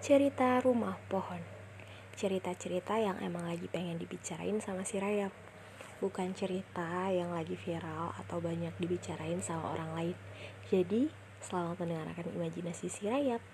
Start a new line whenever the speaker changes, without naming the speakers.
cerita rumah pohon. Cerita-cerita yang emang lagi pengen dibicarain sama si Rayap. Bukan cerita yang lagi viral atau banyak dibicarain sama orang lain. Jadi, selamat mendengarkan imajinasi si Rayap.